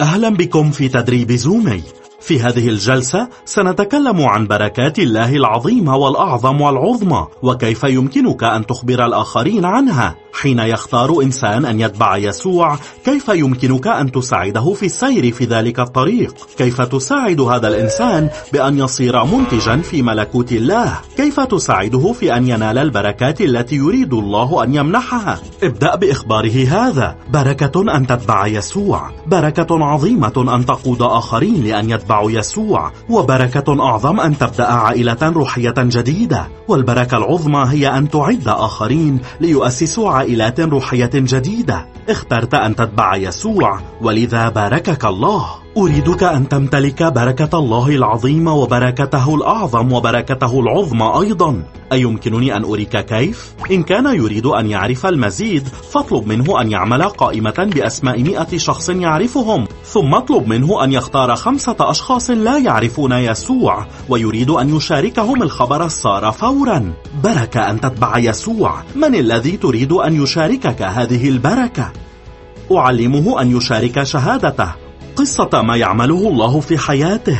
أهلا بكم في تدريب زومي. في هذه الجلسة سنتكلم عن بركات الله العظيمة والأعظم والعظمى وكيف يمكنك أن تخبر الآخرين عنها. حين يختار إنسان أن يتبع يسوع كيف يمكنك أن تساعده في السير في ذلك الطريق؟ كيف تساعد هذا الإنسان بأن يصير منتجا في ملكوت الله؟ كيف تساعده في أن ينال البركات التي يريد الله أن يمنحها؟ ابدأ بإخباره هذا بركة أن تتبع يسوع بركة عظيمة أن تقود آخرين لأن يتبعوا يسوع وبركة أعظم أن تبدأ عائلة روحية جديدة والبركة العظمى هي أن تعد آخرين ليؤسسوا عائلات روحية جديدة. اخترت أن تتبع يسوع ولذا باركك الله. أريدك أن تمتلك بركة الله العظيم وبركته الأعظم وبركته العظمى أيضا أيمكنني أن أريك كيف؟ إن كان يريد أن يعرف المزيد فاطلب منه أن يعمل قائمة بأسماء مئة شخص يعرفهم ثم اطلب منه أن يختار خمسة أشخاص لا يعرفون يسوع ويريد أن يشاركهم الخبر السار فورا بركة أن تتبع يسوع من الذي تريد أن يشاركك هذه البركة؟ أعلمه أن يشارك شهادته قصة ما يعمله الله في حياته.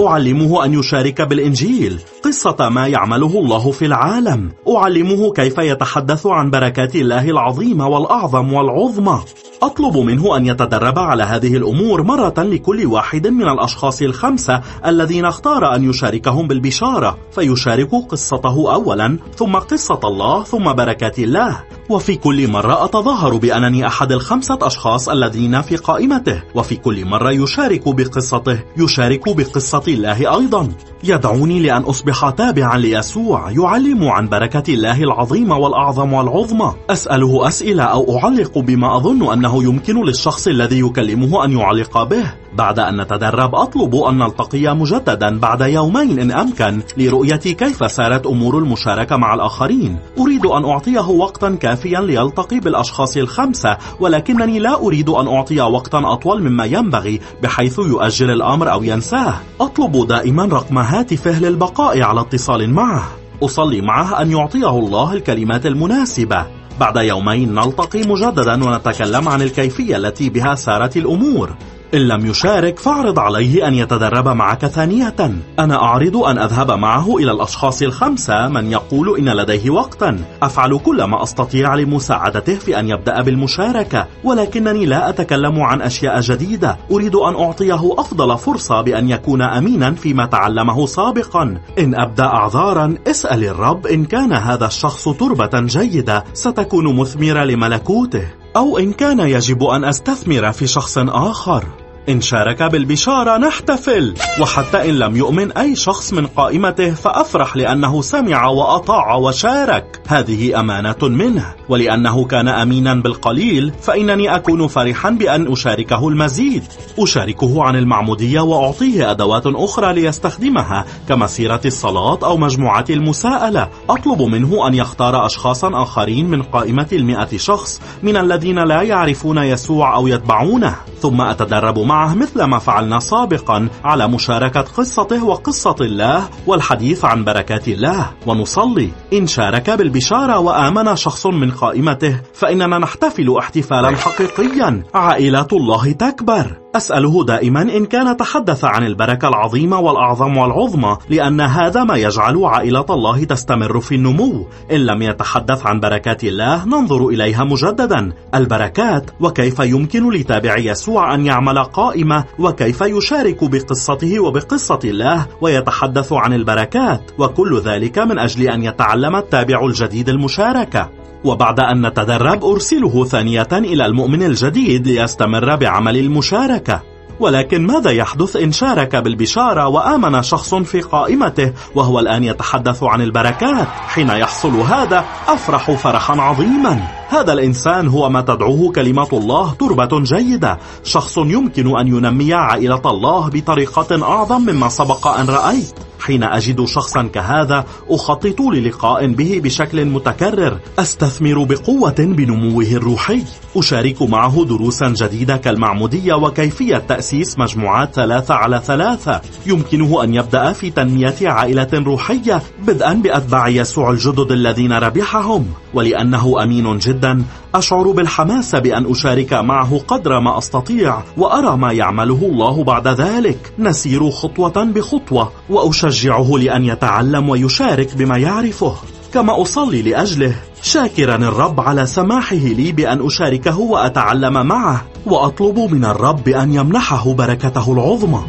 أعلمه أن يشارك بالإنجيل. قصة ما يعمله الله في العالم. أعلمه كيف يتحدث عن بركات الله العظيمة والأعظم والعظمى. أطلب منه أن يتدرب على هذه الأمور مرة لكل واحد من الأشخاص الخمسة الذين اختار أن يشاركهم بالبشارة. فيشارك قصته أولا ثم قصة الله ثم بركات الله. وفي كل مرة أتظاهر بأنني أحد الخمسة أشخاص الذين في قائمته وفي كل مرة يشارك بقصته يشارك بقصة الله أيضا. يدعوني لأن أصبح تابعا ليسوع يعلم عن بركة الله العظيمة والأعظم والعظمى. أسأله أسئلة أو أعلق بما أظن أنه يمكن للشخص الذي يكلمه أن يعلق به. بعد أن نتدرب أطلب أن نلتقي مجددا بعد يومين إن أمكن لرؤية كيف سارت أمور المشاركة مع الآخرين. أريد أن أعطيه وقتا كافيا ليلتقي بالأشخاص الخمسة ولكنني لا أريد أن أعطي وقتا أطول مما ينبغي بحيث يؤجل الأمر أو ينساه. أطلب دائما رقم هاتفه للبقاء على اتصال معه. أصلي معه أن يعطيه الله الكلمات المناسبة. بعد يومين نلتقي مجددا ونتكلم عن الكيفية التي بها سارت الأمور. إن لم يشارك فاعرض عليه أن يتدرب معك ثانية. أنا أعرض أن أذهب معه إلى الأشخاص الخمسة من يقول إن لديه وقتا. أفعل كل ما أستطيع لمساعدته في أن يبدأ بالمشاركة ولكنني لا أتكلم عن أشياء جديدة. أريد أن أعطيه أفضل فرصة بأن يكون أمينا فيما تعلمه سابقا. إن أبدأ أعذارا اسأل الرب إن كان هذا الشخص تربة جيدة ستكون مثمرة لملكوته. أو إن كان يجب أن أستثمر في شخص آخر. إن شارك بالبشارة نحتفل. وحتى إن لم يؤمن أي شخص من قائمته فأفرح لأنه سمع وأطاع وشارك. هذه أمانة منه. ولأنه كان أمينا بالقليل فإنني أكون فرحا بأن أشاركه المزيد. أشاركه عن المعمودية وأعطيه أدوات أخرى ليستخدمها كمسيرة الصلاة أو مجموعة المساءلة. أطلب منه أن يختار أشخاصا آخرين من قائمة المئة شخص من الذين لا يعرفون يسوع أو يتبعونه. ثم أتدرب معه مثل ما فعلنا سابقا على مشاركة قصته وقصة الله والحديث عن بركات الله. ونصلي. إن شارك بالبشارة وآمن شخص من قائمته فإننا نحتفل احتفالا حقيقيا. عائلة الله تكبر. أسأله دائما إن كان تحدث عن البركة العظيمة والأعظم والعظمى لأن هذا ما يجعل عائلة الله تستمر في النمو. إن لم يتحدث عن بركات الله ننظر إليها مجددا. البركات وكيف يمكن لتابع يسوع أن يعمل قائمة؟ وكيف يشارك بقصته وبقصة الله؟ ويتحدث عن البركات. وكل ذلك من أجل أن يتعلم التابع الجديد المشاركة. وبعد أن نتدرب أرسله ثانية إلى المؤمن الجديد ليستمر بعمل المشاركة. ولكن ماذا يحدث إن شارك بالبشارة وآمن شخص في قائمته؟ وهو الآن يتحدث عن البركات. حين يحصل هذا أفرح فرحا عظيما. هذا الإنسان هو ما تدعوه كلمة الله تربة جيدة. شخص يمكن أن ينمي عائلة الله بطريقة أعظم مما سبق أن رأيت. حين أجد شخصا كهذا أخطط للقاء به بشكل متكرر. أستثمر بقوة بنموه الروحي. أشارك معه دروسا جديدة كالمعمودية وكيفية تأسيس مجموعات ثلاثة على ثلاثة. يمكنه أن يبدأ في تنمية عائلة روحية بدءا بأتباع يسوع الجدد الذين ربحهم. ولأنه أمين جدا أشعر بالحماس بأن أشارك معه قدر ما أستطيع وأرى ما يعمله الله بعد ذلك. نسير خطوة بخطوة وأشجعه لأن يتعلم ويشارك بما يعرفه كما أصلي لأجله شاكرا الرب على سماحه لي بأن أشاركه وأتعلم معه وأطلب من الرب أن يمنحه بركته العظمى.